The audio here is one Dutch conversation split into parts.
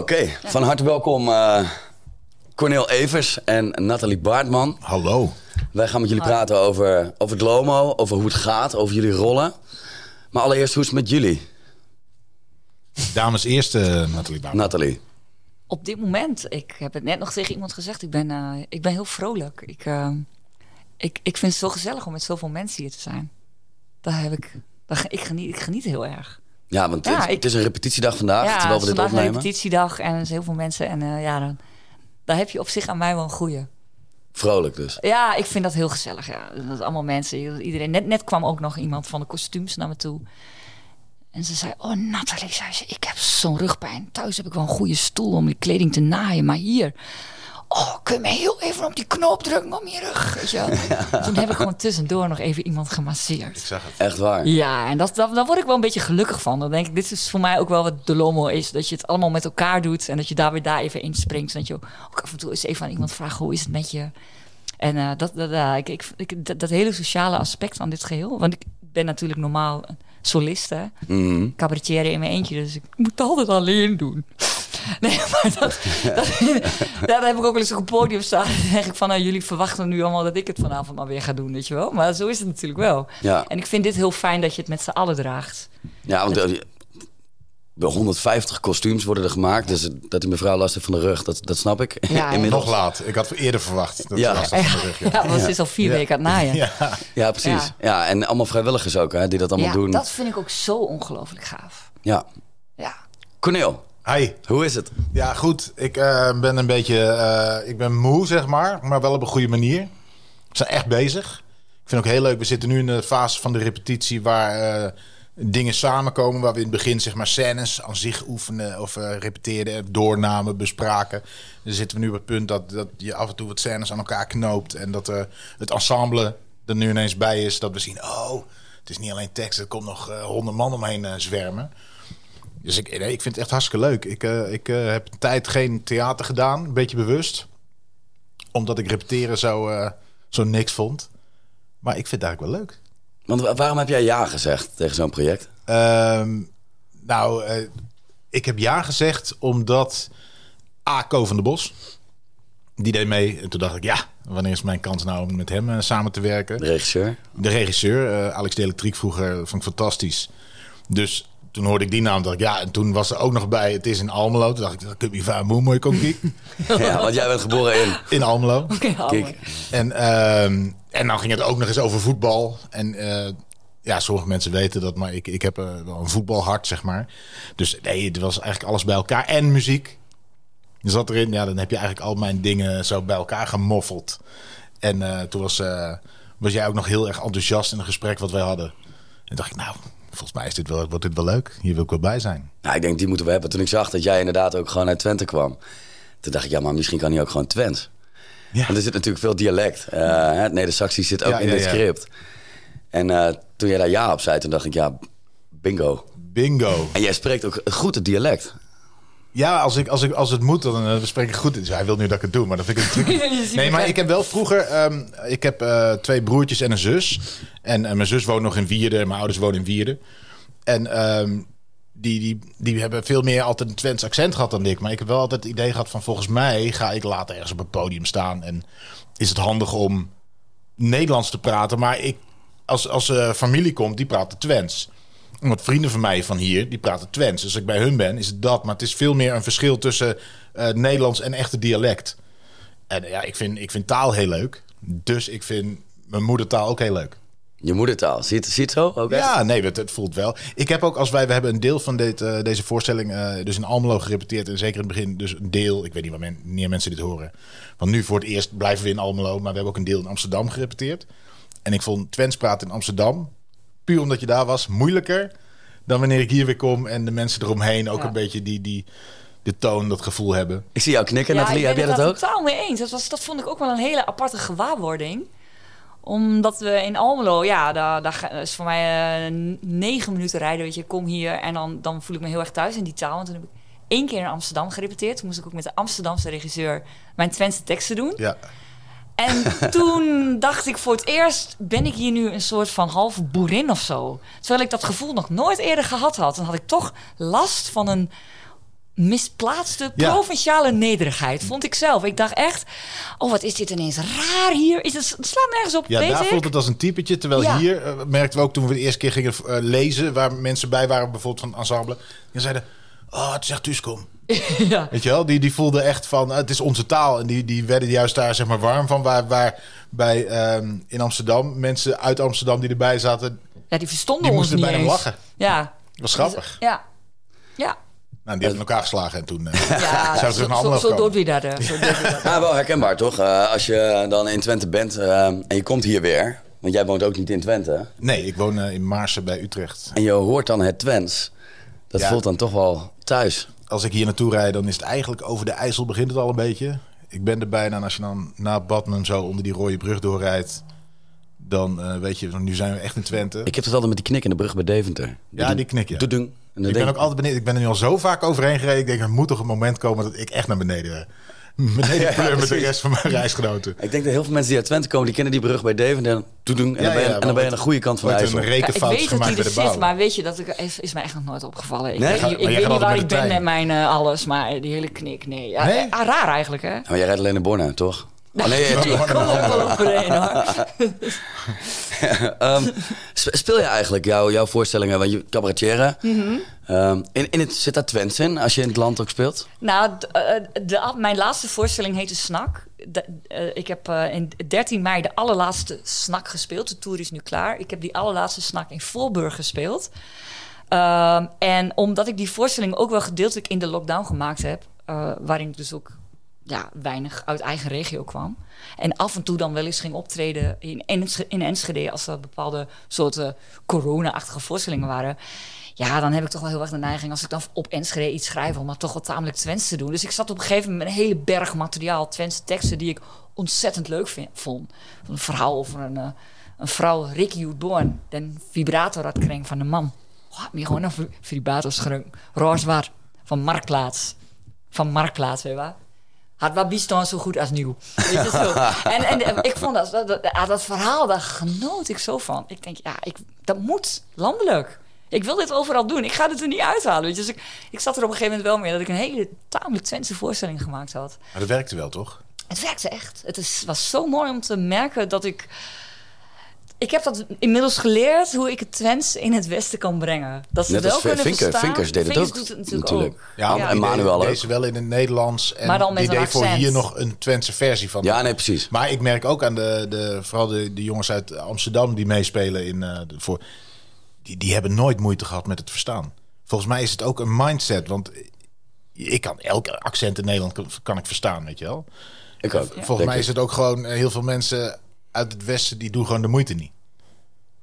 Oké, van harte welkom uh, Cornel Evers en Nathalie Baartman. Hallo. Wij gaan met jullie praten over, over het Lomo, over hoe het gaat, over jullie rollen. Maar allereerst, hoe is het met jullie? Dames eerst, uh, Nathalie Baartman. Nathalie. Op dit moment, ik heb het net nog tegen iemand gezegd, ik ben, uh, ik ben heel vrolijk. Ik, ik, ik vind het zo gezellig om met zoveel mensen hier te zijn. Daar heb ik, daar, ik, geniet, ik geniet heel erg. Ja, want het, het, is een repetitiedag vandaag, ja, terwijl we dit opnemen. een repetitiedag en er zijn heel veel mensen. En uh, ja, dan, daar heb je op zich aan mij wel een goeie. Vrolijk dus. Ja, ik vind dat heel gezellig. Ja. Dat is allemaal mensen. Iedereen. Net, net kwam ook nog iemand van de kostuums naar me toe. En ze zei, oh Nathalie, zei ze, ik heb zo'n rugpijn. Thuis heb ik wel een goede stoel om die kleding te naaien. Maar hier, Oh, kun je me heel even op die knop drukken om je rug? Weet je Toen heb ik gewoon tussendoor nog even iemand gemasseerd. Ik zag het. Echt waar? Ja, en dat, dat, daar word ik wel een beetje gelukkig van. Dan denk ik, dit is voor mij ook wel wat de lomo is. Dat je het allemaal met elkaar doet en dat je daar weer daar even inspringt. En dat je ook af en toe eens even aan iemand vraagt, hoe is het met je? En uh, dat, dat, uh, ik, ik, ik, dat, dat, hele sociale aspect van dit geheel. Want ik ben natuurlijk normaal soliste, mm in mijn eentje. Dus ik moet het altijd alleen doen. Nee, maar dat, dat, heb ik ook wel eens op een podium staan. Dan denk ik van, nou, jullie verwachten nu allemaal dat ik het vanavond maar weer ga doen, weet je wel. Maar zo is het natuurlijk wel. Ja. En ik vind dit heel fijn dat je het met z'n allen draagt. Ja, want uh, 150 kostuums worden er gemaakt. Dus dat die mevrouw last heeft van de rug, dat, dat snap ik. Ja, Inmiddels. Nog laat. Ik had eerder verwacht. Dat ja. Last van de rug, ja. ja, want is al vier weken aan het naaien. Ja, ja precies. Ja. en allemaal vrijwilligers ook, hè, die dat allemaal doen. dat vind ik ook zo ongelooflijk gaaf. Ja. Ja. Corneel, Hi. Hoe is het? Ja, goed. Ik uh, ben een beetje... Uh, ik ben moe, zeg maar. Maar wel op een goede manier. We zijn echt bezig. Ik vind het ook heel leuk. We zitten nu in de fase van de repetitie... waar uh, dingen samenkomen. Waar we in het begin zeg maar scènes aan zich oefenen... of repeteerden, doornamen, bespraken. Dan zitten we nu op het punt dat, dat je af en toe wat scènes aan elkaar knoopt... en dat het ensemble er nu ineens bij is. Dat we zien, oh, het is niet alleen tekst. Er komt nog honderd man omheen zwermen... Dus ik, nee, ik vind het echt hartstikke leuk. Ik, uh, ik uh, heb een tijd geen theater gedaan, een beetje bewust. Omdat ik repeteren zo, uh, zo niks vond. Maar ik vind het eigenlijk wel leuk. Want waarom heb jij ja gezegd tegen zo'n project? Um, nou, ik heb ja gezegd omdat A. Ko van de Bos... Die deed mee. En toen dacht ik, ja, wanneer is mijn kans nou om met hem samen te werken? De regisseur? De regisseur, Alex de Elektriek vroeger, vond ik fantastisch. Dus toen hoorde ik die naam, dacht ik, ja, en toen was er ook nog bij, het is in Almelo. Toen dacht ik, dat kun je van moe mooi kom Ja, want jij bent geboren in? In Almelo. Kijk. En, uh, en dan ging het ook nog eens over voetbal. En uh, ja, sommige mensen weten dat, maar ik, ik heb uh, wel een voetbalhart, zeg maar. Dus nee, het was eigenlijk alles bij elkaar. En muziek. Je zat erin, ja, dan heb je eigenlijk al mijn dingen zo bij elkaar gemoffeld. En uh, toen was, was jij ook nog heel erg enthousiast in een gesprek wat wij hadden. En dacht ik, nou, volgens mij is dit wel, wordt dit wel leuk. Hier wil ik wel bij zijn. Nou, ik denk, die moeten we hebben. Toen ik zag dat jij inderdaad ook gewoon uit Twente kwam. Toen dacht ik, ja, maar misschien kan hij ook gewoon Twents. Ja. Want er zit natuurlijk veel dialect. Uh, het Neder-Saxisch zit ook in dit script. En uh, toen jij daar ja op zei, toen dacht ik, ja, bingo. Bingo. En jij spreekt ook goed het dialect. Ja, als, ik, als, ik, als het moet, dan uh, spreek ik goed. Dus hij wil nu dat ik het doe, maar dat vind ik natuurlijk Nee, maar ik heb wel vroeger... Um, ik heb uh, twee broertjes en een zus. En uh, mijn zus woont nog in Wierde. Mijn ouders wonen in Wierde. En um, die, die, die hebben veel meer altijd een Twents accent gehad dan ik. Maar ik heb wel altijd het idee gehad van... volgens mij ga ik later ergens op het podium staan. En is het handig om Nederlands te praten. Maar ik, als, als familie komt, die praten Twents. Want vrienden van mij van hier, die praten Twents. Dus als ik bij hun ben, is het dat. Maar het is veel meer een verschil tussen uh, Nederlands en echte dialect. En ja, ik vind, ik vind taal heel leuk. Dus ik vind mijn moedertaal ook heel leuk. Je moedertaal, ziet het, ziet zo ook Ja, nee, het, het, voelt wel. Ik heb ook, als wij, we hebben een deel van dit, uh, deze voorstelling uh, dus in Almelo gerepeteerd. En zeker in het begin, dus een deel, ik weet niet wanneer mensen dit horen. Want nu voor het eerst blijven we in Almelo, maar we hebben ook een deel in Amsterdam gerepeteerd. En ik vond Twents praten in Amsterdam puur omdat je daar was, moeilijker dan wanneer ik hier weer kom en de mensen eromheen ook een beetje die, die, de toon, dat gevoel hebben. Ik zie jou knikken, ja, Nathalie. Heb jij dat ook? Ik ben totaal mee eens. Dat, was, dat vond ik ook wel een hele aparte gewaarwording omdat we in Almelo, ja, daar, daar is voor mij uh, negen minuten rijden. Weet je, kom hier en dan, dan voel ik me heel erg thuis in die taal. Want toen heb ik één keer in Amsterdam gerepeteerd. Toen moest ik ook met de Amsterdamse regisseur mijn Twentse teksten doen. Ja. En toen dacht ik voor het eerst, ben ik hier nu een soort van halve boerin of zo. Terwijl ik dat gevoel nog nooit eerder gehad had. Dan had ik toch last van een misplaatste provinciale nederigheid, vond ik zelf. Ik dacht echt, oh, wat is dit ineens raar hier? Is het, het slaat nergens op, Ja, daar voelt het als een typetje. Terwijl hier uh, merkten we ook toen we de eerste keer gingen uh, lezen... waar mensen bij waren, bijvoorbeeld van ensemble... die zeiden, oh, het is echt Tuskom. ja. Weet je wel, die, die voelden echt van, het is onze taal. En die, die werden juist daar zeg maar warm van. Waar, waar bij um, in Amsterdam, mensen uit Amsterdam die erbij zaten... Ja, die verstonden die moesten bijna lachen. Ja. Dat was grappig. Ja. Ja. Nou, die hebben elkaar geslagen en toen uh, ja, zouden ze een ander Zo, zo doet wie dat. Ja, wel herkenbaar toch? Uh, als je dan in Twente bent uh, en je komt hier weer... Want jij woont ook niet in Twente. Nee, ik woon in Maarsen bij Utrecht. En je hoort dan het Twents. Dat voelt dan toch wel thuis. Als ik hier naartoe rijd, dan is het eigenlijk over de IJssel begint het al een beetje. Ik ben er bijna en als je dan naar Badmen zo onder die rode brug doorrijdt dan uh, weet je, nu zijn we echt in Twente. Ik heb het altijd met die knik in de brug bij Deventer. Ja, die knik, ja. Doedung. Ik ben ook altijd beneden. Ik ben er nu al zo vaak overheen gereden. Ik denk, er moet toch een moment komen dat ik echt naar beneden beneden ja, met de rest van mijn reisgenoten. Ik denk dat heel veel mensen die uit Twente komen, die kennen die brug bij Deventer. En, doen, en, dan, ben je, en dan ben je aan de goede kant van de IJssel. een rekenfout ja, ik weet dat hij er zit, maar weet je, dat ik, is, is mij echt nog nooit opgevallen. Ik, nee? ik, ik, ik weet niet waar ik ben met mijn uh, alles, maar die hele knik, nee. Ja, nee? Ah, raar eigenlijk, hè? maar jij rijdt alleen naar Borne, toch? Oh, nee, ik kom ook wel overheen hoor. um, speel je eigenlijk jouw, jouw voorstellingen, want je cabaretière, mm -hmm. um, in, in het, zit daar Twents in als je in het land ook speelt? Nou, de, de, mijn laatste voorstelling heette Snak. De, uh, ik heb uh, in 13 mei de allerlaatste Snak gespeeld. De tour is nu klaar. Ik heb die allerlaatste Snak in Voorburg gespeeld. Um, en omdat ik die voorstelling ook wel gedeeltelijk in de lockdown gemaakt heb, uh, waarin ik dus ook ja, weinig uit eigen regio kwam. En af en toe dan wel eens ging optreden in, in Enschede... als er bepaalde soorten corona-achtige voorstellingen waren. Ja, dan heb ik toch wel heel erg de neiging... als ik dan op Enschede iets schrijf... om maar toch wat tamelijk Twents te doen. Dus ik zat op een gegeven moment met een hele berg materiaal... Twentse teksten die ik ontzettend leuk vind, vond. Een verhaal over een, uh, een vrouw, Ricky Born... den vibrator had van de man. Oh, meer gewoon een vibrator schreeuwen. Rooswaard van Marktplaats. Van Marktplaats, weet je waar? had wat bestaan zo goed als nieuw. Weet je, zo. en, en ik vond dat, dat, dat, verhaal, daar genoot ik zo van. Ik denk, ja, ik, dat moet landelijk. Ik wil dit overal doen. Ik ga het er niet uithalen. Weet je. Dus ik, ik zat er op een gegeven moment wel mee dat ik een hele tamelijk Twentse voorstelling gemaakt had. Maar dat werkte wel, toch? Het werkte echt. Het is, was zo mooi om te merken dat ik ik heb dat inmiddels geleerd hoe ik het Twents in het Westen kan brengen. Dat ze Net wel kunnen Vinker. verstaan. Vinkers deed het ook. doet het natuurlijk, ook. Ja, ja. en Manuel ook. Deze wel in het Nederlands. En maar dan met die een deed voor hier nog een Twentse versie van. Ja, nee, precies. Maar ik merk ook aan de, de vooral de, de jongens uit Amsterdam die meespelen in uh, voor, die, die hebben nooit moeite gehad met het verstaan. Volgens mij is het ook een mindset, want ik kan elke accent in Nederland kan, kan ik verstaan, weet je wel. Ik ook. Volgens mij is het ook gewoon eh, heel veel mensen uit het Westen die doen gewoon de moeite niet.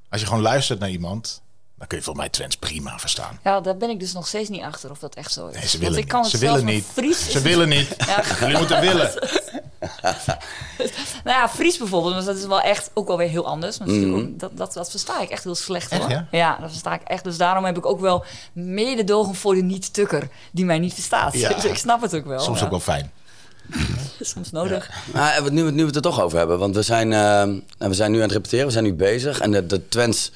Als je gewoon luistert naar iemand, dan kun je volgens mij Twents prima verstaan. Ja, daar ben ik dus nog steeds niet achter of dat echt zo is. Nee, ze willen ik kan niet. Ze willen niet. Fries ze willen niet. Ja. Jullie moeten willen. nou ja, Fries bijvoorbeeld, dus dat is wel echt ook wel weer heel anders. Mm. Dat, dat, dat versta ik echt heel slecht echt, hoor. Ja? ja? dat versta ik echt. Dus daarom heb ik ook wel mededogen voor de niet-tukker die mij niet verstaat. Ja. Dus ik snap het ook wel. Soms ja. ook wel fijn. Soms nodig. Nou, nu, nu we het er toch over hebben, want we zijn, uh, we zijn nu aan het repeteren, we zijn nu bezig. En de, de Twents,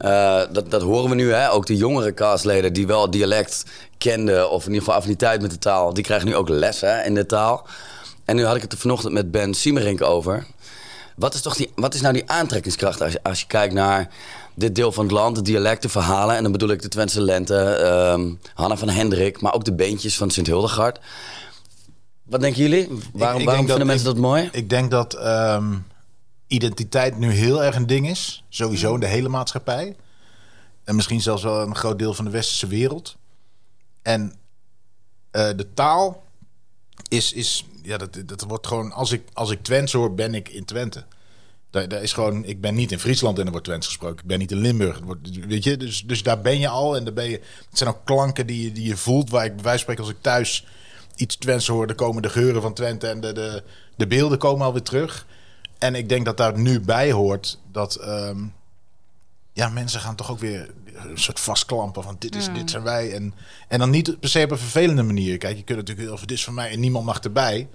uh, dat, dat horen we nu, hè? ook de jongere castleden die wel dialect kenden, of in ieder geval affiniteit met de taal, die krijgen nu ook les hè, in de taal. En nu had ik het er vanochtend met Ben Siemerink over. Wat is, toch die, wat is nou die aantrekkingskracht als je, als je kijkt naar dit deel van het land, de dialecten, verhalen. En dan bedoel ik de Twentse Lente, um, Hanna van Hendrik, maar ook de beentjes van Sint-Hildegard. Wat denken jullie? Waarom, ik, ik waarom vinden mensen dat mooi? Ik denk dat um, identiteit nu heel erg een ding is. Sowieso in de hele maatschappij. En misschien zelfs wel een groot deel van de westerse wereld. En uh, de taal is, is ja, dat, dat wordt gewoon, als ik, als ik Twents hoor, ben ik in Twente. Daar, daar is gewoon, ik ben niet in Friesland en er wordt Twents gesproken. Ik ben niet in Limburg. Wordt, weet je, dus, dus daar ben je al. En daar ben je, het zijn ook klanken die, die je voelt. Waar ik bij wijze als ik thuis iets Twents hoor, dan komen de geuren van Twente en de, de, de beelden komen alweer terug. En ik denk dat daar nu bij hoort dat um, ja, mensen gaan toch ook weer een soort vastklampen van dit is, mm. dit zijn wij. En, en dan niet per se op een vervelende manier. Kijk, je kunt natuurlijk over dit is van mij en niemand mag erbij.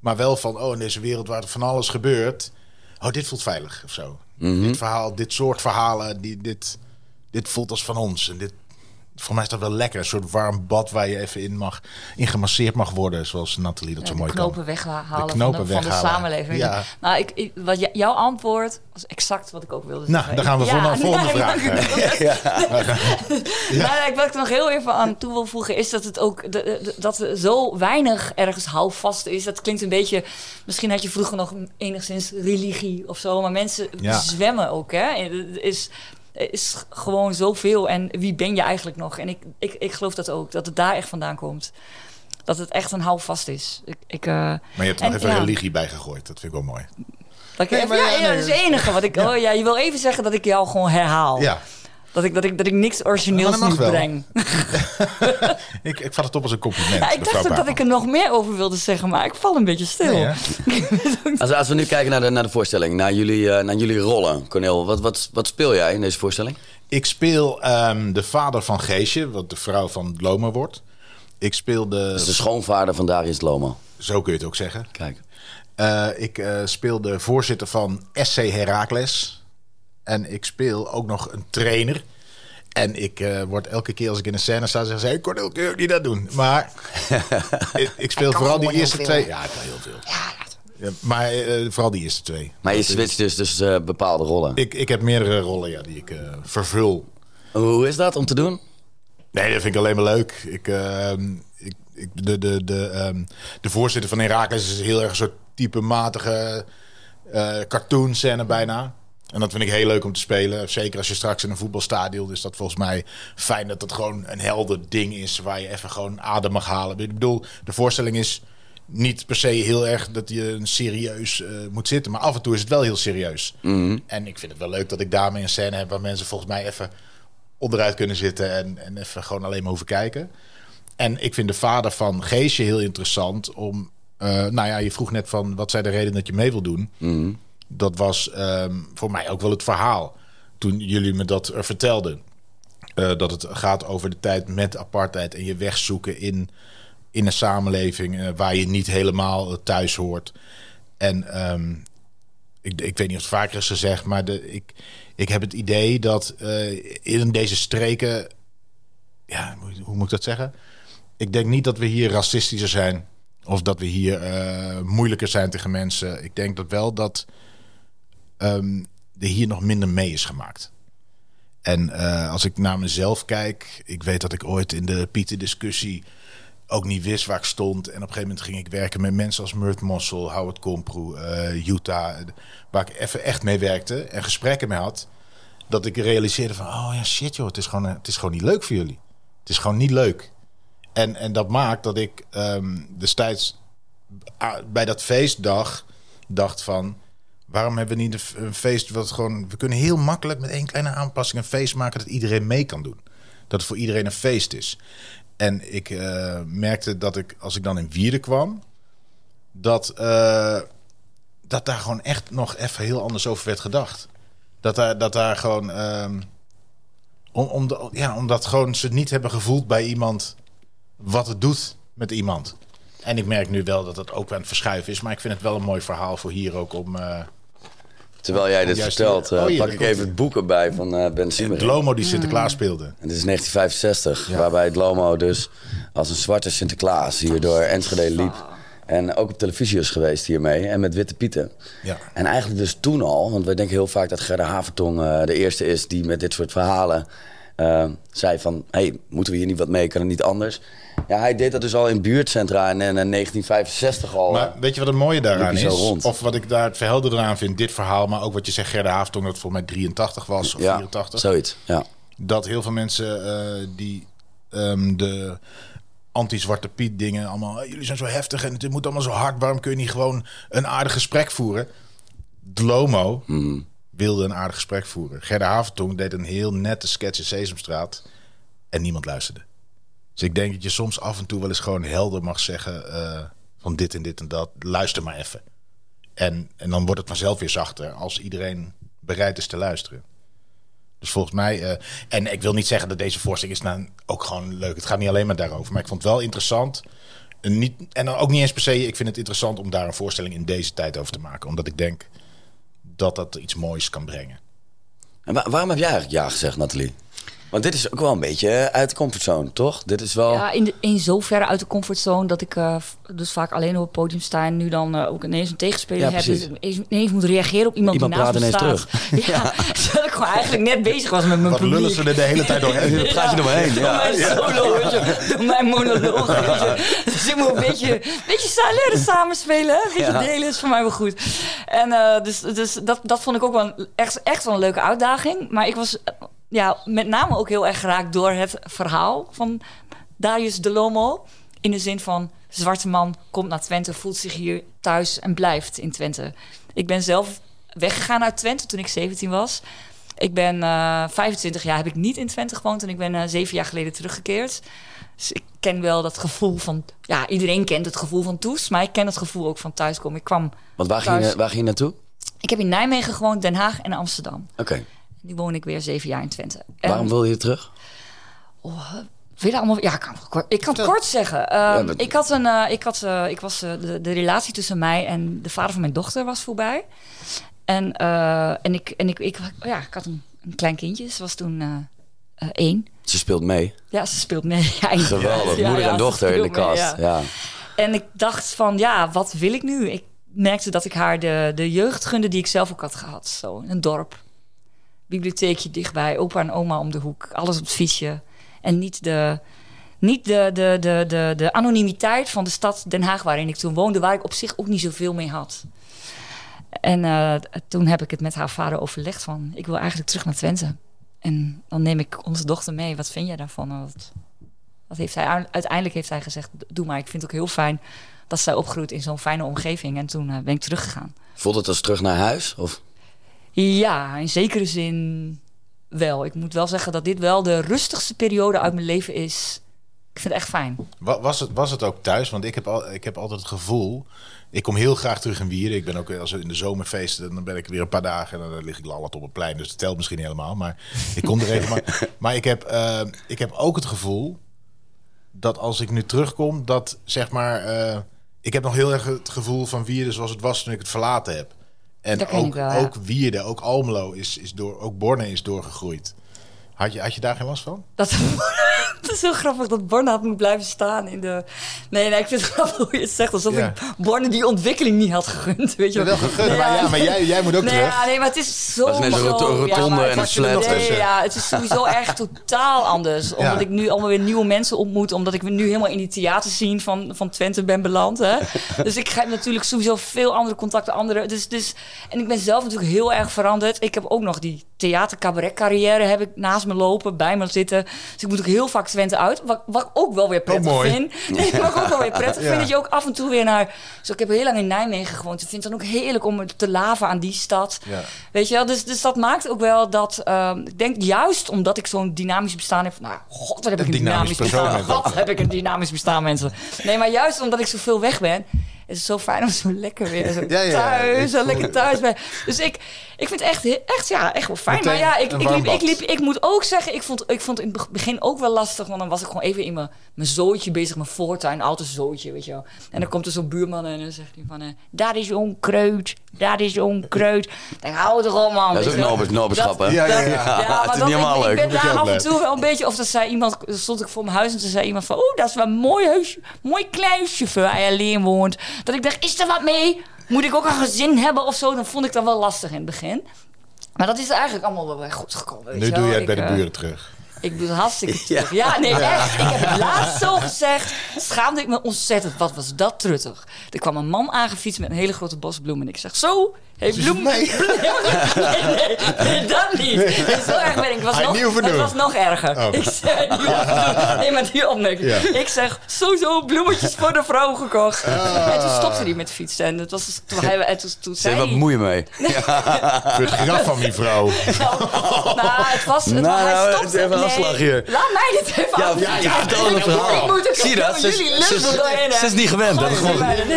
Maar wel van, oh, in deze wereld waar er van alles gebeurt. Oh, dit voelt veilig of zo. Mm -hmm. Dit verhaal, dit soort verhalen, die, dit, dit voelt als van ons. En dit, voor mij is dat wel lekker. Een soort warm bad waar je even in mag, in gemasseerd mag worden. Zoals Nathalie dat zo mooi knopen kan. Weghalen de knopen van, de, van de samenleving. Ja. Nou, ik, wat jouw antwoord was exact wat ik ook wilde zeggen. Nou, dan gaan we voor naar de volgende vraag. Ja. Nou, wat ik nog heel even aan toe wil voegen is dat het ook dat er zo weinig ergens houvast is. Dat klinkt een beetje. Misschien had je vroeger nog enigszins religie of zo, maar mensen zwemmen ook. Hè? Is is gewoon zoveel. En wie ben je eigenlijk nog? En ik, ik, ik geloof dat ook, dat het daar echt vandaan komt. Dat het echt een houvast is. Ik, ik, uh, maar je hebt er nog even religie bij gegooid. Dat vind ik wel mooi. Dat, nee, ja, ja, dat is het enige wat ik... Oh, ja, je wil even zeggen dat ik jou gewoon herhaal. Ja. Dat ik, dat ik, dat ik niks origineels niet breng. ik, ik vat het op als een compliment. Ja, ik dacht dat ik er nog meer over wilde zeggen, maar ik val een beetje stil. als, als we nu kijken naar de, naar de voorstelling, naar jullie, uh, naar jullie rollen. Cornel, wat, wat, wat speel jij in deze voorstelling? Ik speel um, de vader van Geesje, wat de vrouw van Lomo wordt. Ik speel de... Dus de schoonvader van Darius Lomo. Zo kun je het ook zeggen. Kijk. Uh, ik uh, speel de voorzitter van SC Herakles. En ik speel ook nog een trainer. En ik uh, word elke keer als ik in een scène sta, zeggen ze: hey, Cornel, kun je niet dat doen? Maar ik, ik, speel vooral die eerste twee. Ja, ik kan heel veel. Ja, maar uh, vooral die eerste twee. Maar je switcht dus, dus uh, bepaalde rollen? Ik, ik heb meerdere rollen ja, die ik vervul. Hoe is dat om te doen? Nee, dat vind ik alleen maar leuk. Ik, ehm, ik, ik, de, de, de, um, de voorzitter van Herakles is heel erg een soort typematige cartoon scène bijna. En dat vind ik heel leuk om te spelen. Zeker als je straks in een voetbalstadion is dat volgens mij fijn dat het gewoon een helder ding is waar je even gewoon adem mag halen. Ik bedoel, de voorstelling is niet per se heel erg dat je serieus uh, moet zitten, maar af en toe is het wel heel serieus. Mhm. En ik vind het wel leuk dat ik daarmee een scène heb waar mensen volgens mij even onderuit kunnen zitten en, en even gewoon alleen maar over kijken. En ik vind de vader van Geesje heel interessant om. Uh, nou ja, je vroeg net van wat zijn de redenen dat je mee wil doen. Mhm dat was ehm, voor mij ook wel het verhaal. Toen jullie me dat vertelden. Uh, dat het gaat over de tijd met apartheid en je wegzoeken in, in een samenleving uh, waar je niet helemaal thuis hoort. En um, ik, ik weet niet of het vaker is gezegd, maar de, ik, ik heb het idee dat in deze streken. Ja, hoe moet ik dat zeggen? Ik denk niet dat we hier racistischer zijn. Of dat we hier moeilijker zijn tegen mensen. Ik denk dat wel dat um, er hier nog minder mee is gemaakt. En uh, als ik naar mezelf kijk, ik weet dat ik ooit in de Pieter-discussie ook niet wist waar ik stond. En op een gegeven moment ging ik werken met mensen als Murt Mossel, Howard Komproe, uh, Utah, waar ik even echt mee werkte en gesprekken mee had. Dat ik realiseerde van, oh ja, shit joh, het is gewoon, het is gewoon niet leuk voor jullie. Het is gewoon niet leuk. En, en dat maakt dat ik um, destijds bij dat feestdag dacht van Waarom hebben we niet een feest wat gewoon... We kunnen heel makkelijk met één kleine aanpassing een feest maken... dat iedereen mee kan doen. Dat het voor iedereen een feest is. En ik uh, merkte dat ik, als ik dan in Wierde kwam... dat, uh, dat daar gewoon echt nog even heel anders over werd gedacht. Dat daar, dat daar gewoon... Uh, om, om ja, omdat gewoon ze niet hebben gevoeld bij iemand... wat het doet met iemand. En ik merk nu wel dat het ook aan het verschuiven is. Maar ik vind het wel een mooi verhaal voor hier ook om... Uh, Terwijl jij dit vertelt, uh, pak ik even het boek erbij van uh, Ben Simmer. Lomo die Sinterklaas speelde. En dit is 1965, ja. waarbij Lomo dus als een zwarte Sinterklaas hier door Enschede liep. En ook op televisie is geweest hiermee. En met Witte Pieten. Ja. En eigenlijk dus toen al, want wij denken heel vaak dat Gerda Havertong uh, de eerste is die met dit soort verhalen uh, zei van... hey, moeten we hier niet wat mee? Kan het niet anders? Ja, hij deed dat dus al in buurtcentra en in 1965 al. Maar weet je wat het mooie daaraan is? Of wat ik daar het verhelderende aan vind, dit verhaal... maar ook wat je zegt, Gerda Havertong, dat volgens mij 83 was of ja, 84. zoiets, ja. Dat heel veel mensen uh, die um, de anti-Zwarte Piet dingen allemaal... jullie zijn zo heftig en het moet allemaal zo hard. Waarom kun je niet gewoon een aardig gesprek voeren? Dlomo... Mm wilde een aardig gesprek voeren. Gerda Havertong deed een heel nette sketch in Sesamstraat en niemand luisterde. Dus ik denk dat je soms af en toe wel eens gewoon helder mag zeggen uh, van dit en dit en dat. Luister maar even. En, en dan wordt het vanzelf weer zachter als iedereen bereid is te luisteren. Dus volgens mij, uh, en ik wil niet zeggen dat deze voorstelling is nou ook gewoon leuk. Het gaat niet alleen maar daarover, maar ik vond het wel interessant. En, niet, en dan ook niet eens per se, ik vind het interessant om daar een voorstelling in deze tijd over te maken. Omdat ik denk, dat dat iets moois kan brengen. En waarom heb jij eigenlijk ja gezegd, Nathalie? Want dit is ook wel een beetje uit de comfortzone, toch? Dit is wel... Ja, in, de, in zoverre uit de comfortzone dat ik uh, dus vaak alleen op het podium sta... en nu dan uh, ook ineens een tegenspeler ja, heb. Dus ineens moet reageren op iemand, iemand die naast me staat. terug. Ja, ja. terwijl ik gewoon eigenlijk net bezig was met mijn Wat lullen ze er de hele tijd doorheen? Dan praat je er maar heen. Door mijn solo, weet je, door mijn monoloog. Dus ik moet een beetje, een beetje leren samenspelen. Een beetje delen is voor mij wel goed. En uh, dus, dus dat, dat vond ik ook wel echt, echt wel een leuke uitdaging. Maar ik was ja, met name ook heel erg geraakt door het verhaal van Darius de Lomo. In de zin van, zwarte man komt naar Twente, voelt zich hier thuis en blijft in Twente. Ik ben zelf weggegaan uit Twente toen ik 17 was. Ik ben uh, 25 jaar heb ik niet in Twente gewoond en ik ben uh, zeven jaar geleden teruggekeerd. Dus ik ken wel dat gevoel van... Ja, iedereen kent het gevoel van Toes, maar ik ken het gevoel ook van thuiskomen. Ik kwam Want waar, ging je, waar ging je naartoe? Ik heb in Nijmegen gewoond, Den Haag en Amsterdam. Oké. Okay. Nu woon ik weer zeven jaar in Twente. Waarom wil je terug? Oh, wil je allemaal? Ja, ik kan, ik kan het kort zeggen. Ja, met... Ik had een, uh, ik had, uh, ik was de, de relatie tussen mij en de vader van mijn dochter was voorbij. En, en ik, en ik, ik, ja, ik had een, een klein kindje. Ze was toen één. Ze speelt mee. Ja, ze speelt mee. Ja, Geweldig, ja, moeder en dochter in de kast. Mee, ja. En ik dacht van, ja, wat wil ik nu? Ik merkte dat ik haar de, de jeugd gunde die ik zelf ook had gehad. Zo, een dorp bibliotheekje dichtbij, opa en oma om de hoek, alles op het fietsje. En niet de, niet de, de, de, de, de anonimiteit van de stad Den Haag waarin ik toen woonde, waar ik op zich ook niet zoveel mee had. En uh, toen heb ik het met haar vader overlegd van, ik wil eigenlijk terug naar Twente. En dan neem ik onze dochter mee. Wat vind jij daarvan? Wat, wat heeft hij, uiteindelijk heeft hij gezegd, doe maar. Ik vind het ook heel fijn dat zij opgroeit in zo'n fijne omgeving. En toen uh, ben ik teruggegaan. Voelt het als terug naar huis? Of? Ja, in zekere zin wel. Ik moet wel zeggen dat dit wel de rustigste periode uit mijn leven is. Ik vind het echt fijn. Was het, was het ook thuis? Want ik heb, al, ik heb altijd het gevoel... Ik kom heel graag terug in Wieren. Ik ben ook als in de zomerfeesten, dan ben ik weer een paar dagen en dan lig ik lallend op het plein. Dus dat telt misschien niet helemaal. Maar ik kom er even. Maar, maar ik, heb, uh, ik heb ook het gevoel dat als ik nu terugkom, dat zeg maar. Uh, ik heb nog heel erg het gevoel van Wieren zoals het was toen ik het verlaten heb. En ook, wel, ook Wierde, ook Almelo is, is door, ook Borne is doorgegroeid. Had je, had je daar geen last van? Dat, het is heel grappig dat Borne had moet blijven staan in de... Nee, nee, ik vind het grappig hoe je het zegt. Alsof ik Borne die ontwikkeling niet had gegund, weet je wel. wel gegund, maar, ja, maar jij, jij moet ook nee, terug. Ja, nee, maar het is zo... Dat is net een rotonde en een slet. Nee, ja, het is sowieso echt totaal anders. Omdat ik nu allemaal weer nieuwe mensen ontmoet. Omdat ik nu helemaal in die theater zien van, van Twente ben beland. Hè. dus ik heb natuurlijk sowieso veel andere contacten. Andere, dus, dus, en ik ben zelf natuurlijk heel erg veranderd. Ik heb ook nog die theater-cabaret carrière heb ik naast me lopen, bij me zitten. Dus ik moet ook heel vaak Twente uit. Wat, wat ik ook wel weer prettig oh, vind. Nee, wat ik ook wel weer prettig vind. Dat je ook af en toe weer naar... Dus ik heb heel lang in Nijmegen gewoond. Ik vind het dan ook heerlijk om te laven aan die stad. Ja. Weet je wel? Dus, dus dat maakt ook wel dat... Um, ik denk juist omdat ik zo'n dynamisch bestaan heb... Nou, god, wat heb ik een dynamisch, dynamisch bestaan. God, heb ik een dynamisch bestaan, mensen. Nee, maar juist omdat ik zoveel weg ben het is zo fijn om zo lekker weer zo ja, ja, thuis, zo lekker thuis ben. Dus ik, ik vind het echt, echt, ja, echt wel fijn. maar ja, ik, ik, liep, ik, liep, ik moet ook zeggen, ik vond, ik vond het in het begin ook wel lastig. Want dan was ik gewoon even in mijn, mijn zootje bezig, mijn voortuin, altijd zootje, weet je wel. En dan komt er zo'n buurman en dan zegt hij van, uh, daar is onkruid, daar is onkruid. Dan hou er op, man. Dat is ook een noberschap, hè? Ja, ja, ja. ja het is niet helemaal leuk. Ik ben daar af en toe wel een beetje, of dat zei iemand, stond ik voor mijn huis en toen zei iemand van, oh, dat is wel een mooi huisje, mooi kluisje voor waar je alleen woont. Dat ik dacht, is er wat mee? Moet ik ook een gezin hebben of zo? Dan vond ik dat wel lastig in het begin. Maar dat is eigenlijk allemaal wel weer goed gekomen. Nu doe je het bij de eh, buren terug. Ik doe het hartstikke terug. Ja, nee, echt. Ik heb het laatst zo gezegd. Schaamde ik me ontzettend. Wat was dat truttig. Er kwam een man aangefietst met een hele grote bos bloemen. En ik zeg, zo, Hey, bloem... Nee. nee, nee, nee, dat niet. Zo erg ben ik. Was nog, het was nog erger. Oh. Ik zei, nee, maar die opmerking. Ja. Ik zeg, sowieso bloemetjes voor de vrouw gekocht. Ah. En toen stopte hij met fietsen. En, het was, dus- toen, hij, en toen, toen zei wat moeie mee. Voor het graf van die vrouw. Nou, nou het was... Het, nou, hij nou, stopte. Even een slag hier. Laat mij dit even ja, Ja, ja, vertel een verhaal. Zie je dat? Ze is niet gewend.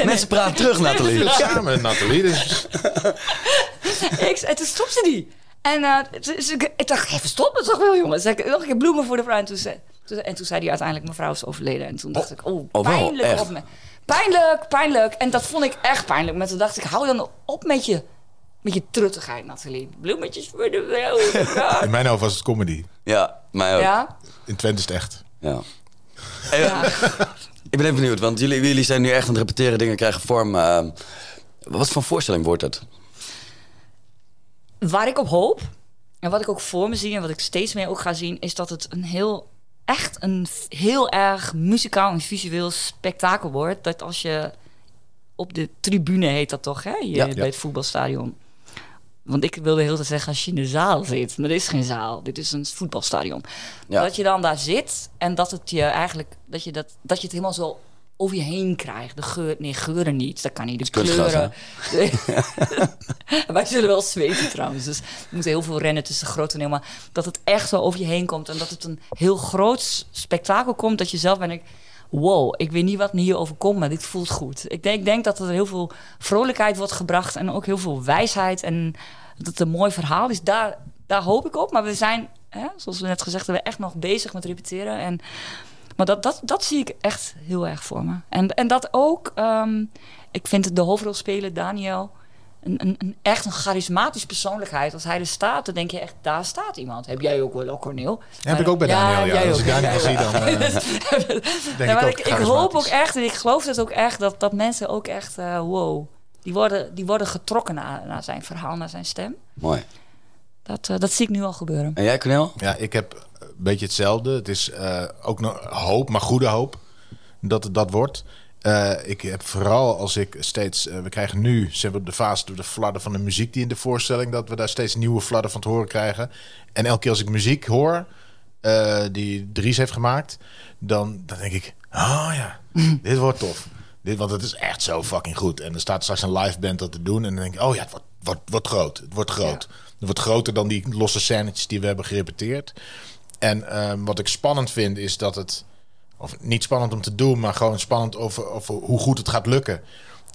Mensen praten terug, Nathalie. Samen, Nathalie. Ik, en toen stopte die. En uh, ik dacht, even stoppen toch wel, jongen. Zeg ik nog een keer bloemen voor de vrouw. En toen, zei, en toen zei hij uiteindelijk, mevrouw is overleden. En toen dacht ik, oh, oh pijnlijk. Oh, op pijnlijk, pijnlijk. En dat vond ik echt pijnlijk. Maar toen dacht ik, hou dan op met je, met je truttigheid, Nathalie. Bloemetjes voor de vrouw. In mijn hoofd was het comedy. Ja. Mij ook. Ja? In Twente is het echt. Ja. Ja. Ik ben even benieuwd, want jullie, jullie zijn nu echt aan het repeteren, dingen krijgen vorm. Uh, wat voor voorstelling wordt het? Waar ik op hoop, en wat ik ook voor me zie en wat ik steeds meer ook ga zien, is dat het een heel, echt een heel erg muzikaal en visueel spektakel wordt. Dat als je op de tribune heet dat toch, hè? Je, Ja. bij Ja. het voetbalstadion. Want ik wilde heel te zeggen als je in de zaal zit. Maar dit is geen zaal. Dit is een voetbalstadion. Ja. Dat je dan daar zit en dat het je eigenlijk dat je, dat, dat je het helemaal zo over je heen krijgt. De geur, nee, geuren niet. Dat kan niet. De kleuren. Wij zullen wel zweten trouwens. Dus we moeten heel veel rennen tussen groot toneel. Maar dat het echt zo over je heen komt. En dat het een heel groot spektakel komt. Dat je zelf bent. ik, Wow, ik weet niet wat me hier overkomt, maar dit voelt goed. Ik denk, ik denk dat er heel veel vrolijkheid wordt gebracht. En ook heel veel wijsheid. En dat het een mooi verhaal is. Daar, daar hoop ik op. Maar we zijn, hè, zoals we net gezegd hebben, echt nog bezig met repeteren. En maar dat, dat, dat zie ik echt heel erg voor me. En, en dat ook, ehm, ik vind de hoofdrolspeler Daniel een, een, een echt een charismatisch persoonlijkheid. Als hij er staat, dan denk je echt, daar staat iemand. Heb jij ook wel, ook, Corneel? heb ik ook bij Daniel, ja. jij Als ook, ik? Daniel zie, dan, eh, denk maar ik ook ik hoop ook echt, en ik geloof het ook echt, dat, dat mensen ook echt, eh, wow, die worden, die worden getrokken naar, naar zijn verhaal, naar zijn stem. Mooi. Dat, eh, dat zie ik nu al gebeuren. En jij, Cornel? Ja, ik heb beetje hetzelfde. Het is eh, ook nog hoop, maar goede hoop dat het dat wordt. Eh, ik heb vooral als ik steeds... eh, we krijgen nu, zijn we op de fase door de fladder van de muziek die in de voorstelling... dat we daar steeds nieuwe fladder van te horen krijgen. En elke keer als ik muziek hoor, die Dries heeft gemaakt... Dan, dan denk ik, oh ja, dit wordt tof. Dit, want het is echt zo fucking goed. En er staat straks een live band dat te doen. En dan denk ik, oh ja, het wordt, wordt, wordt groot. Het wordt groot. Het wordt groter dan die losse scènetjes die we hebben gerepeteerd. En ehm, wat ik spannend vind is dat het... Of niet spannend om te doen, maar gewoon spannend over, hoe goed het gaat lukken.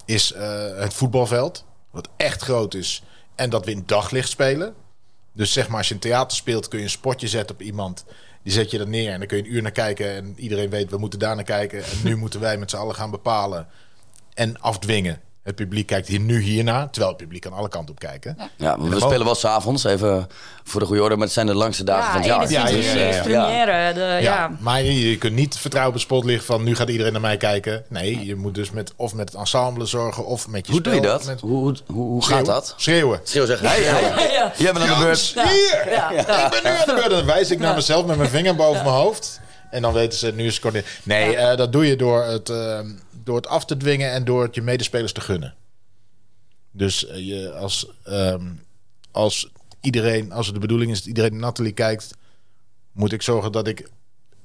Is eh, het voetbalveld. Wat echt groot is. En dat we in daglicht spelen. Dus zeg maar, als je een theater speelt, kun je een spotje zetten op iemand. Die zet je er neer en dan kun je een uur naar kijken. En iedereen weet, we moeten daar naar kijken. En nu moeten wij met z'n allen gaan bepalen en afdwingen. Het publiek kijkt hier nu hierna, terwijl het publiek aan alle kanten op kijken. Ja, we En spelen wel s'avonds, even voor de goede orde, maar het zijn de langste dagen van het jaar. 21 Ja, ja, ja, is ja. première. De, ja. Ja, maar je, je kunt niet vertrouwen op het spotlicht van nu gaat iedereen naar mij kijken. Nee, je moet dus met, of met het ensemble zorgen of met je Hoe doe je dat? Met Hoe, hoe, hoe, hoe gaat schreeuwen. dat? Schreeuwen. Schreeuw zeggen, hey, hey, Ja. jij bent aan de beurt. Hier! Ja, ja. Ik ben nu aan de beurt. Dan wijs ik naar mezelf met mijn vinger boven mijn hoofd. En dan weten ze, nu is het kort. Nee, eh, dat doe je door het, eh, door het af te dwingen en door het je medespelers te gunnen. Dus eh, je, als, ehm, als iedereen, als het de bedoeling is dat iedereen naar Nathalie kijkt, moet ik zorgen dat ik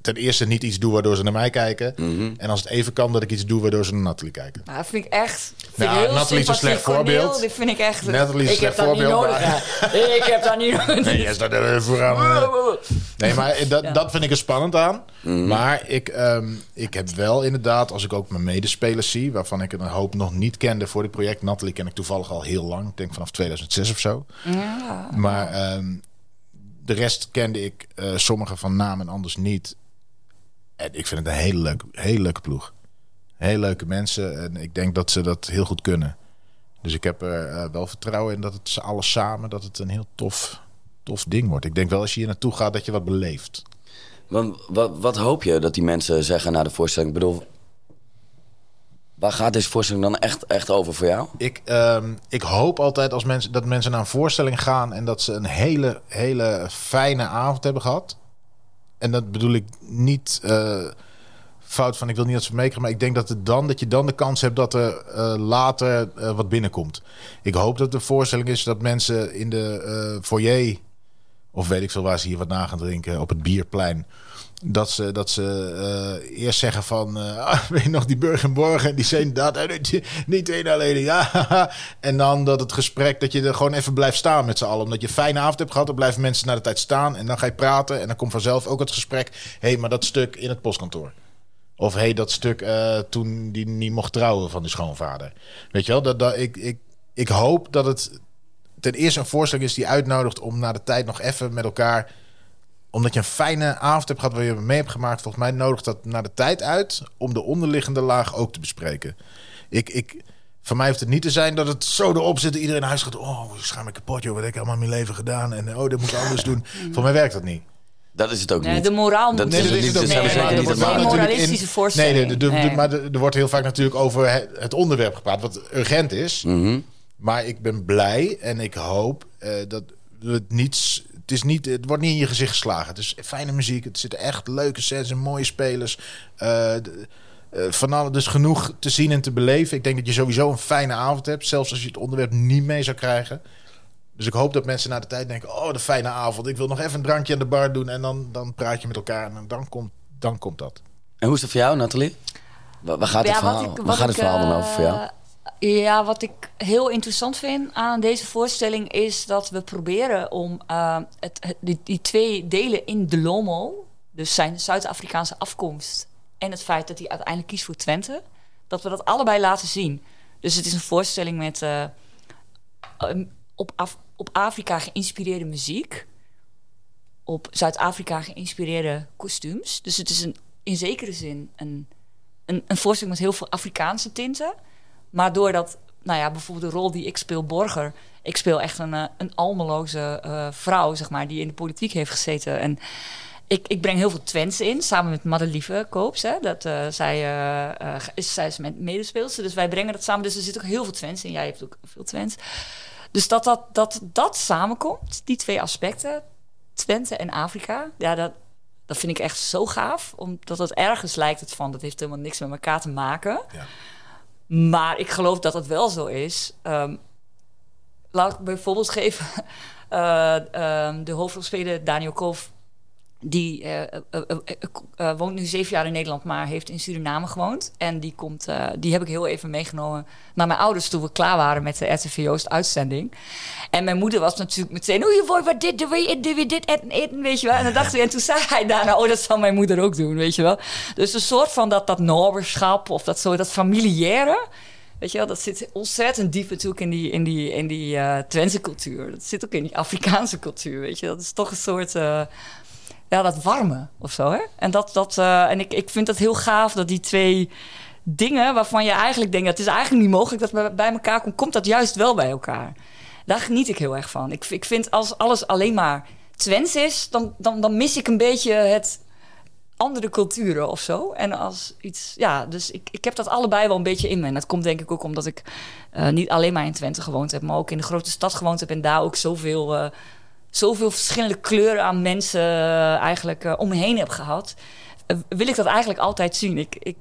ten eerste niet iets doe waardoor ze naar mij kijken. Mhm. En als het even kan, dat ik iets doe waardoor ze naar Nathalie kijken. Nou, dat vind ik echt. Vind Nou, heel Nathalie is een slecht voorbeeld. Dit vind ik echt. Nathalie is een ik heb slecht dat niet voorbeeld. Ik heb dat niet nodig. Nee, jij staat er vooraan. eh. Nee, maar dat, dat vind ik er spannend aan. Maar ik, ehm, ik heb wel inderdaad, als ik ook mijn medespelers zie, waarvan ik een hoop nog niet kende voor dit project. Natalie ken ik toevallig al heel lang, ik denk vanaf 2006 of zo. Ja. Maar ehm, de rest kende ik, eh, sommige van naam en anders niet. En ik vind het een hele leuke, hele leuke ploeg. Hele leuke mensen en ik denk dat ze dat heel goed kunnen. Dus ik heb er eh, wel vertrouwen in dat het alles samen, dat het een heel tof, tof ding wordt. Ik denk wel als je hier naartoe gaat dat je wat beleeft. Want, wat, wat hoop je dat die mensen zeggen na de voorstelling? Ik bedoel, waar gaat deze voorstelling dan echt, echt over voor jou? Ik, ehm, ik hoop altijd als mensen, dat mensen naar een voorstelling gaan en dat ze een hele, hele fijne avond hebben gehad. En dat bedoel ik niet eh, fout van ik wil niet dat ze meekrijgen, maar ik denk dat, het dan, dat je dan de kans hebt dat er eh, later eh, wat binnenkomt. Ik hoop dat de voorstelling is dat mensen in de foyer, of weet ik veel waar ze hier wat na gaan drinken, op het bierplein. Dat ze, dat ze eh, eerst zeggen van, ah, weet je nog die Burgenborg en die zijn dat niet, één alleen. Ja, en dan dat het gesprek, dat je er gewoon even blijft staan met z'n allen. Omdat je een fijne avond hebt gehad, dan blijven mensen naar de tijd staan. En dan ga je praten en dan komt vanzelf ook het gesprek. Hé, hey, maar dat stuk in het postkantoor. Of hé, hey, dat stuk eh, toen die niet mocht trouwen van die schoonvader. Weet je wel, dat, dat, ik, ik, ik hoop dat het ten eerste een voorstelling is die uitnodigt om na de tijd nog even met elkaar omdat je een fijne avond hebt gehad waar je mee hebt gemaakt, volgens mij nodigt dat naar de tijd uit om de onderliggende laag ook te bespreken. Ik, ik, voor mij hoeft het niet te zijn dat het zo erop zit dat iedereen naar huis gaat. Oh, ik schaam me kapot, joh. Wat heb ik allemaal in mijn leven gedaan? En oh, dit moet ik anders doen. Voor mij werkt dat niet. Dat is het ook nee, niet. De moraal Dat moet is Nee, het dat is niet. het ook Dat Nee, zeker maar niet. natuurlijk moralistische in- voorstelling. Nee, de- de- de- Nee. maar de- er wordt heel vaak natuurlijk over het, het onderwerp gepraat, wat urgent is. Mhm. Maar ik ben blij en ik hoop eh, dat het niets. Het, is niet, het wordt niet in je gezicht geslagen. Het is fijne muziek. Het zitten echt leuke sets en mooie spelers. Eh, eh, van alles dus genoeg te zien en te beleven. Ik denk dat je sowieso een fijne avond hebt. Zelfs als je het onderwerp niet mee zou krijgen. Dus ik hoop dat mensen na de tijd denken: Oh, de fijne avond. Ik wil nog even een drankje aan de bar doen. En dan, dan praat je met elkaar. En dan komt, dan komt dat. En hoe is het voor jou, Nathalie? Waar, gaat het Ja, verhaal, wat ik- waar wat gaat het ik, verhaal dan eh, over voor jou? Ja, wat ik heel interessant vind aan deze voorstelling is dat we proberen om eh, het, die, twee delen in de Lomo, dus zijn Zuid-Afrikaanse afkomst en het feit dat hij uiteindelijk kiest voor Twente, dat we dat allebei laten zien. Dus het is een voorstelling met eh, um, op, op Afrika geïnspireerde muziek, op Zuid-Afrika geïnspireerde kostuums. Dus het is een, in zekere zin een, een, een voorstelling met heel veel Afrikaanse tinten. Maar doordat, nou ja, bijvoorbeeld de rol die ik speel, Borger. Ik speel echt een, eh, een almeloze eh, vrouw, zeg maar, die in de politiek heeft gezeten. En ik, ik breng heel veel Twents in, samen met Madelieve Koops. Hè, dat, eh, zij, is, zij is medespeelster, dus wij brengen dat samen. Dus er zit ook heel veel Twents in. Jij hebt ook veel Twents. Dus dat dat, dat dat samenkomt, die twee aspecten, Twente en Afrika, ja, dat, dat vind ik echt zo gaaf. Omdat het ergens lijkt het van, dat heeft helemaal niks met elkaar te maken. Ja. Maar ik geloof dat het wel zo is. Ehm, laat ik bijvoorbeeld geven. eh, ehm, de hoofdrolspeler Daniel Koof. Die eh, eh, eh, woont nu zeven jaar in Nederland, maar heeft in Suriname gewoond. En die, komt, die heb ik heel even meegenomen naar mijn ouders toen we klaar waren met de RTV Joost uitzending. En mijn moeder was natuurlijk meteen, oh je wordt wat dit, doe je doe je dit eten, eten, weet je wel. En dan dacht en toen zei hij daarna, oh dat zal mijn moeder ook doen, weet je wel. Dus een soort van dat, dat noberschap of dat soort, dat familiaire. Weet je wel, dat zit ontzettend diep natuurlijk in die, in die, in die eh Twentse cultuur. Dat zit ook in die Afrikaanse cultuur, weet je. Dat is toch een soort, ja, dat warme of zo, hè. En, dat, dat, eh, en ik, ik vind dat heel gaaf dat die twee dingen waarvan je eigenlijk denkt... dat is eigenlijk niet mogelijk dat bij- bij elkaar komt... komt dat juist wel bij elkaar. Daar geniet ik heel erg van. Ik, ik vind als alles alleen maar Twents is... Dan, dan, dan mis ik een beetje het andere culturen of zo. En als iets, ja, dus ik, ik heb dat allebei wel een beetje in me. En dat komt denk ik ook omdat ik eh, niet alleen maar in Twente gewoond heb, maar ook in de grote stad gewoond heb en daar ook zoveel, eh, zoveel verschillende kleuren aan mensen eh, eigenlijk eh, om me heen heb gehad. Eh, wil ik dat eigenlijk altijd zien. Ik, ik,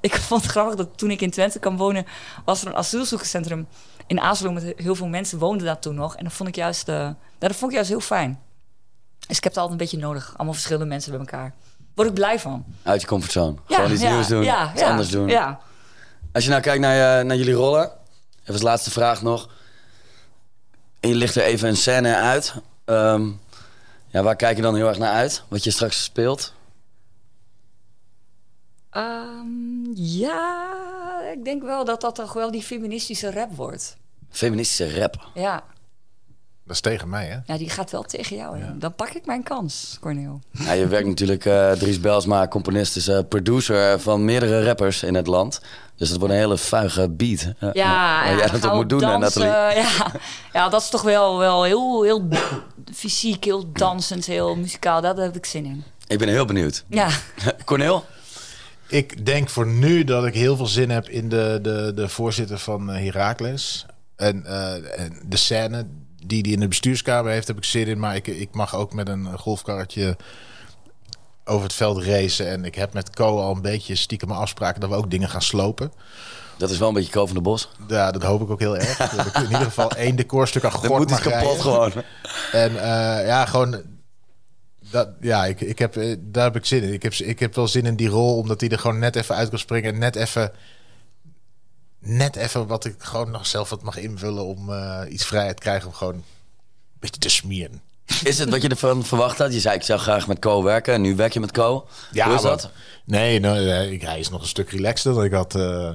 ik vond het grappig dat toen ik in Twente kwam wonen, was er een asielzoekerscentrum in Azelo met heel veel mensen woonden daar toen nog. En dat vond ik juist, eh, nou, dat vond ik juist heel fijn. Dus ik heb het altijd een beetje nodig. Allemaal verschillende mensen bij elkaar. Word ik blij van. Uit je comfortzone. Gewoon iets nieuws doen. Ja, iets ja, anders doen. Ja. Als je nou kijkt naar, naar jullie rollen. Even als laatste vraag nog. Je ligt er even een scène uit. Ehm, ja, waar kijk je dan heel erg naar uit? Wat je straks speelt? Ehm, ja, ik denk wel dat dat toch wel die feministische rap wordt. Feministische rap. Ja, Dat is tegen mij, hè? ja die gaat wel tegen jou in. Dan pak ik mijn kans, Corneel. Ja, je werkt natuurlijk, eh Dries Belsma, componist, is eh, producer van meerdere rappers in het land. Dus het wordt een hele vuige beat. eh, Ja, waar ja, jij dat op moet doen, hè, dansen, Nathalie. Ja. ja, dat is toch wel, wel heel, heel fysiek, heel dansend, heel muzikaal. Daar heb ik zin in. Ik ben heel benieuwd. Ja, Cornel? Ik denk voor nu dat ik heel veel zin heb in de, de, de voorzitter van eh, Heracles. En, eh, en de scène die hij in de bestuurskamer heeft, heb ik zin in. Maar ik, ik mag ook met een golfkarretje over het veld racen. En ik heb met Co al een beetje stiekem afspraken dat we ook dingen gaan slopen. Dat is wel een beetje Ko van de Bos. Ja, dat hoop ik ook heel erg. Dat ik in ieder geval één decorstuk aan Dat gort moet mag kapot gewoon. En eh, ja, gewoon. Dat, ja, ik, ik heb, eh, daar heb ik zin in. Ik heb, ik heb wel zin in die rol, omdat hij er gewoon net even uit kan springen. En net even. Net even wat ik gewoon nog zelf wat mag invullen om eh, iets vrijheid te krijgen om gewoon een beetje te smieren. Is het wat je ervan verwacht had? Je zei, ik zou graag met Co werken. En nu werk je met Co. Hoe is maar- dat? Nee, nou, hij is nog een stuk relaxter dan ik had, eh,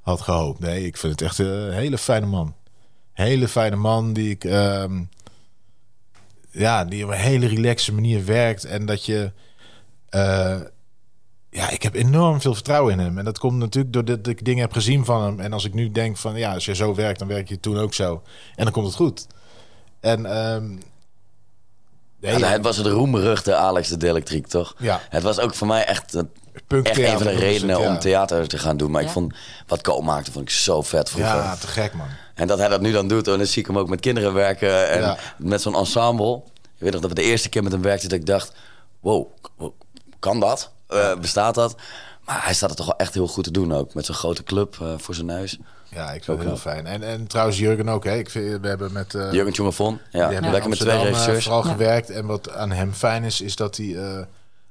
had gehoopt. Nee, ik vind het echt een hele fijne man. Hele fijne man die ik... ehm, ja, die op een hele relaxe manier werkt. En dat je... ja, ik heb enorm veel vertrouwen in hem. En dat komt natuurlijk doordat ik dingen heb gezien van hem. En als ik nu denk van... Ja, als je zo werkt, dan werk je toen ook zo. En dan komt het goed. En... ehm, Ja, het was het roemberuchte Alex de Electriek, toch? Ja. Het was ook voor mij echt, echt een van de redenen om theater te gaan doen. Maar ik vond wat Ko maakte, vond ik zo vet vroeger. Ja, te gek man. En dat hij dat nu dan doet, en dan zie ik hem ook met kinderen werken en met zo'n ensemble. Ik weet nog dat we de eerste keer met hem werkten, dat ik dacht, wow, kan dat? Uh, bestaat dat? Maar hij staat het toch wel echt heel goed te doen ook. Met zo'n grote club uh, voor zijn neus. Ja, ik vind het heel fijn. En, en trouwens Jurgen ook. Hè. Ik vind, we hebben met... Uh, Jurgen Tjongefon. Ja, ja. lekker met twee regisseurs. vooral gewerkt. En wat aan hem fijn is, is dat hij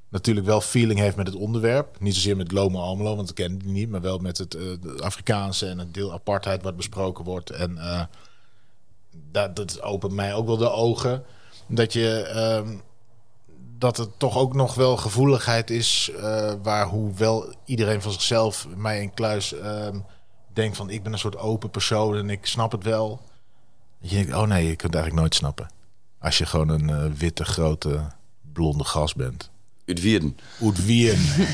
natuurlijk wel feeling heeft met het onderwerp. Niet zozeer met Loma Almelo, want ik ken die niet. Maar wel met het Afrikaanse en het deel apartheid wat besproken wordt. En dat, dat opent mij ook wel de ogen. Dat je... Ehm, dat het toch ook nog wel gevoeligheid is, uh, waar hoewel iedereen van zichzelf, mij in kluis, uh, denkt van ik ben een soort open persoon en ik snap het wel. je denkt, oh nee, je kunt het eigenlijk nooit snappen. Als je gewoon een uh, witte, grote, blonde gast bent. Uitwierden. Uitwierden.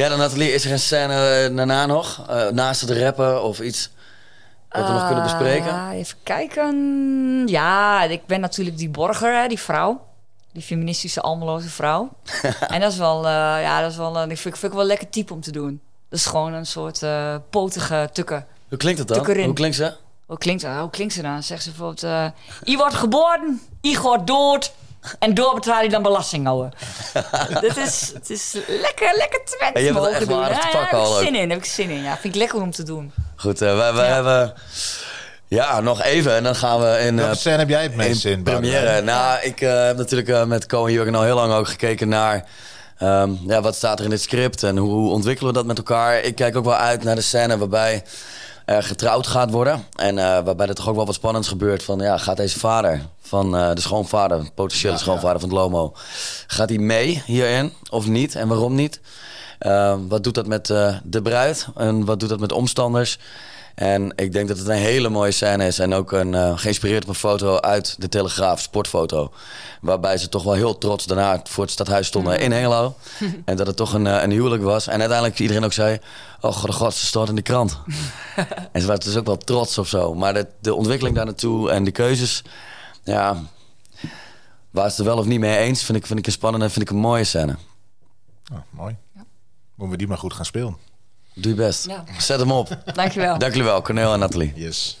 ja, dan Nathalie, is er een scène daarna nog? naast het rappen of iets? Wat we nog kunnen bespreken? Even kijken. Ja, ik ben natuurlijk die borger, hè, die vrouw die feministische almeloze vrouw. en dat is wel, uh, ja, dat is wel, uh, ik vind, vind ik wel een lekker type om te doen. Dat is gewoon een soort uh, potige tukken. Hoe klinkt het dan? Hoe klinkt ze? Hoe klinkt, hoe klinkt ze dan? Zegt ze bijvoorbeeld, I wordt geboren, I wordt dood. En door betaal je dan belasting houden. Dit is, het is lekker, lekker Twents ja, je hebt het echt doen. Ja, ja, heb ik zin in, heb ik zin in. Ja, vind ik lekker om te doen. Goed, uh, wij, wij ja. hebben ja, nog even. En dan gaan we in... Welke uh, scène heb jij het meest in? Première. Nou, ik uh, heb natuurlijk uh, met Co en Jurgen al heel lang ook gekeken naar... Um, ja, wat staat er in het script en hoe ontwikkelen we dat met elkaar? Ik kijk ook wel uit naar de scène waarbij er getrouwd gaat worden. En waarbij er toch ook wel wat spannends gebeurt van... Ja, gaat deze vader van de schoonvader, potentiële ja, schoonvader van het Lomo... Gaat hij mee hierin of niet? En waarom niet? Wat doet dat met de bruid? En wat doet dat met omstanders? En ik denk dat het een hele mooie scène is. En ook een, uh, geïnspireerd op een foto uit de Telegraaf, sportfoto. Waarbij ze toch wel heel trots daarna voor het stadhuis stonden mm. in Hengelo. en dat het toch een, uh, een huwelijk was. En uiteindelijk iedereen ook zei... Oh god, god ze stond in de krant. en ze waren dus ook wel trots of zo. Maar de, de ontwikkeling daar naartoe en de keuzes... Ja, waar ze er wel of niet mee eens... vind ik, vind ik een spannende en vind ik een mooie scène. Oh, mooi. Ja. Moeten we die maar goed gaan spelen. Doe je best. Ja. Zet hem op. Dankjewel. Dankjewel, Cornel en Nathalie. Yes.